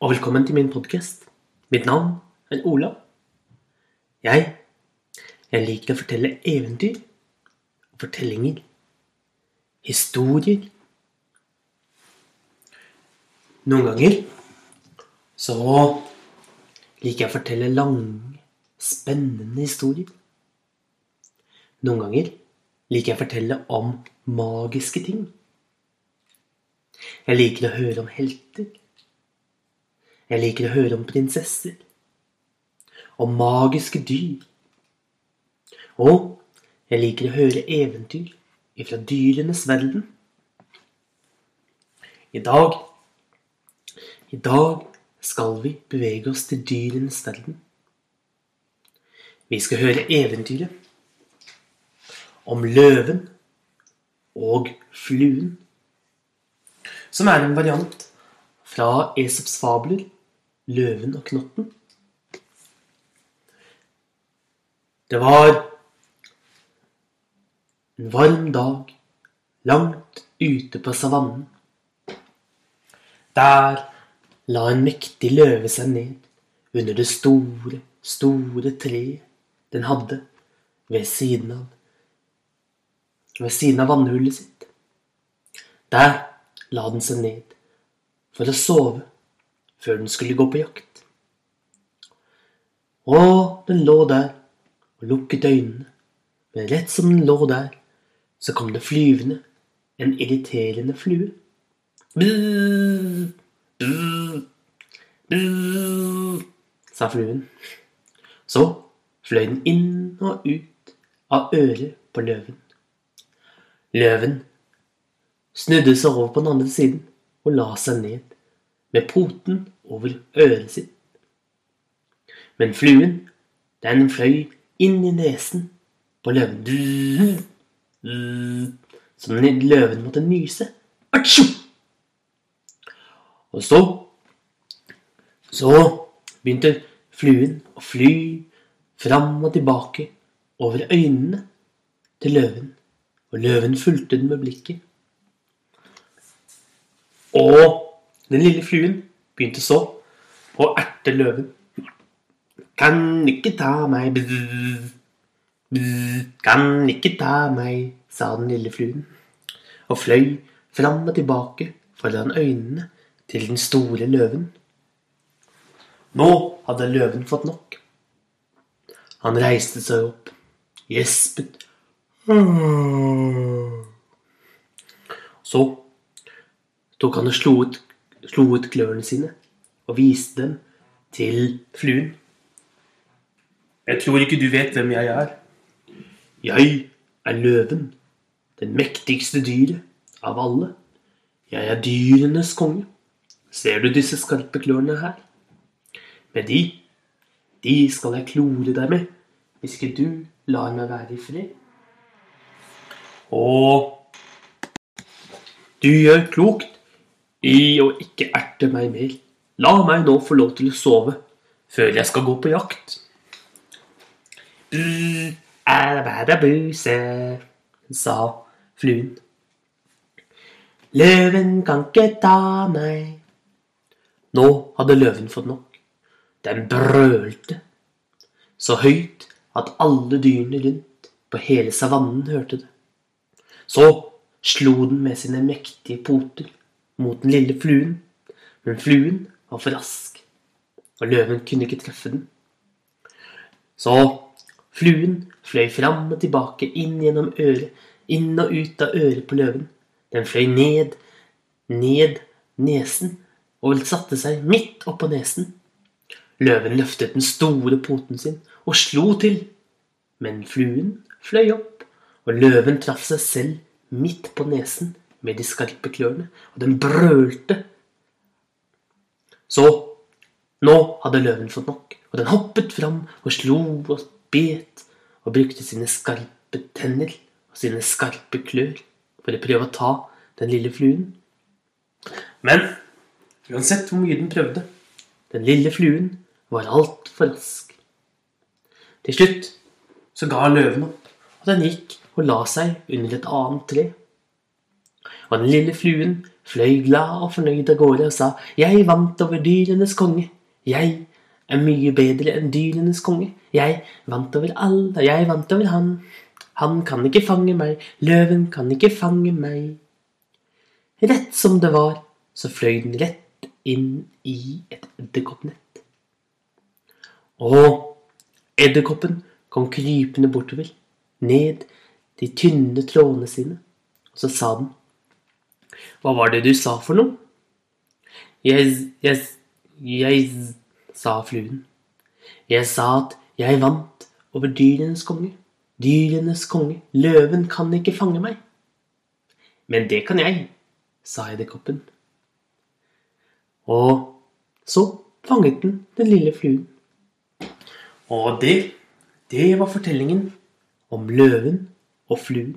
og velkommen til min podkast. Mitt navn er Ola. Jeg, jeg liker å fortelle eventyr, fortellinger, historier. Noen ganger så liker jeg å fortelle lange, spennende historier. Noen ganger liker jeg å fortelle om magiske ting. Jeg liker å høre om helter. Jeg liker å høre om prinsesser. Om magiske dyr. Og jeg liker å høre eventyr ifra dyrenes verden. I dag I dag skal vi bevege oss til dyrenes verden. Vi skal høre eventyret om løven og fluen, som er en variant fra Esops fabler 'Løven og knotten'. Det var en varm dag langt ute på savannen. Der la en mektig løve seg ned under det store, store treet den hadde ved siden av ved siden av vannhullet sitt. Der la den seg ned for å sove før den skulle gå på jakt. Og den lå der og lukket øynene, men rett som den lå der, så kom det flyvende en irriterende flue. Buh, buh, buh, sa fluen. Så fløy den inn og ut av øret på løven. Løven snudde seg over på den andre siden og la seg ned med poten over øret sitt. Men fluen, den fløy inn i nesen på løven. Så løven måtte nyse. Og så Så begynte fluen å fly fram og tilbake over øynene til løven, og løven fulgte den med blikket. Og den lille fluen begynte så å erte løven. Kan ikke ta meg, bzz, bzz, kan ikke ta meg, sa den lille fluen, og fløy fram og tilbake foran øynene til den store løven. Nå hadde løven fått nok. Han reiste seg opp, gjespet. Så tok han og slo ut, slo ut klørne sine og viste dem til fluen. Jeg tror ikke du vet hvem jeg er. Jeg er løven, den mektigste dyret av alle. Jeg er dyrenes konge. Ser du disse skarpe klørne her? Med de, de skal jeg klore deg med, hvis ikke du lar meg være i fred. Og du gjør klokt i å ikke erte meg mer. La meg nå få lov til å sove før jeg skal gå på jakt. Bærebærebuse, sa fluen. Løven kan ikke ta meg. Nå hadde løven fått nok. Den brølte så høyt at alle dyrene rundt på hele savannen hørte det. Så slo den med sine mektige poter mot den lille fluen, men fluen var for rask, og løven kunne ikke treffe den. Så Fluen fløy fram og tilbake, inn gjennom øret, inn og ut av øret på løven. Den fløy ned, ned nesen, og satte seg midt oppå nesen. Løven løftet den store poten sin og slo til, men fluen fløy opp, og løven traff seg selv midt på nesen med de skarpe klørne, og den brølte. Så nå hadde løven fått nok, og den hoppet fram og slo og bet og brukte sine skarpe tenner og sine skarpe klør for å prøve å ta den lille fluen. Men uansett hvor mye den prøvde, den lille fluen var altfor rask. Til slutt så ga løven opp, og den gikk og la seg under et annet tre. Og den lille fluen fløy glad og fornøyd av gårde og sa, Jeg vant over dyrenes konge. Jeg er mye bedre enn dyrenes konge. Jeg vant over alle, jeg vant over han. Han kan ikke fange meg, løven kan ikke fange meg. Rett som det var, så fløy den rett inn i et edderkoppnett. Og edderkoppen kom krypende bortover, ned de tynne trådene sine, og så sa den, Hva var det du sa for noe? Jeg, jeg, jeg, sa fluen. Jeg sa at jeg vant over dyrenes konge. Dyrenes konge, løven kan ikke fange meg. Men det kan jeg, sa edderkoppen. Og så fanget den den lille fluen. Og det, det var fortellingen om løven og fluen.